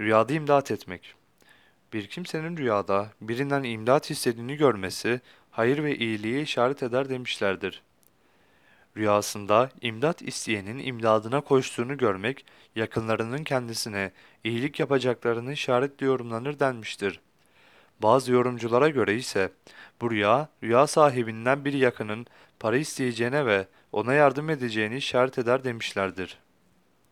Rüyada imdat etmek. Bir kimsenin rüyada birinden imdat istediğini görmesi, hayır ve iyiliğe işaret eder demişlerdir. Rüyasında imdat isteyenin imdadına koştuğunu görmek, yakınlarının kendisine iyilik yapacaklarını işaretli yorumlanır denmiştir. Bazı yorumculara göre ise bu rüya, rüya sahibinden bir yakının para isteyeceğine ve ona yardım edeceğini işaret eder demişlerdir.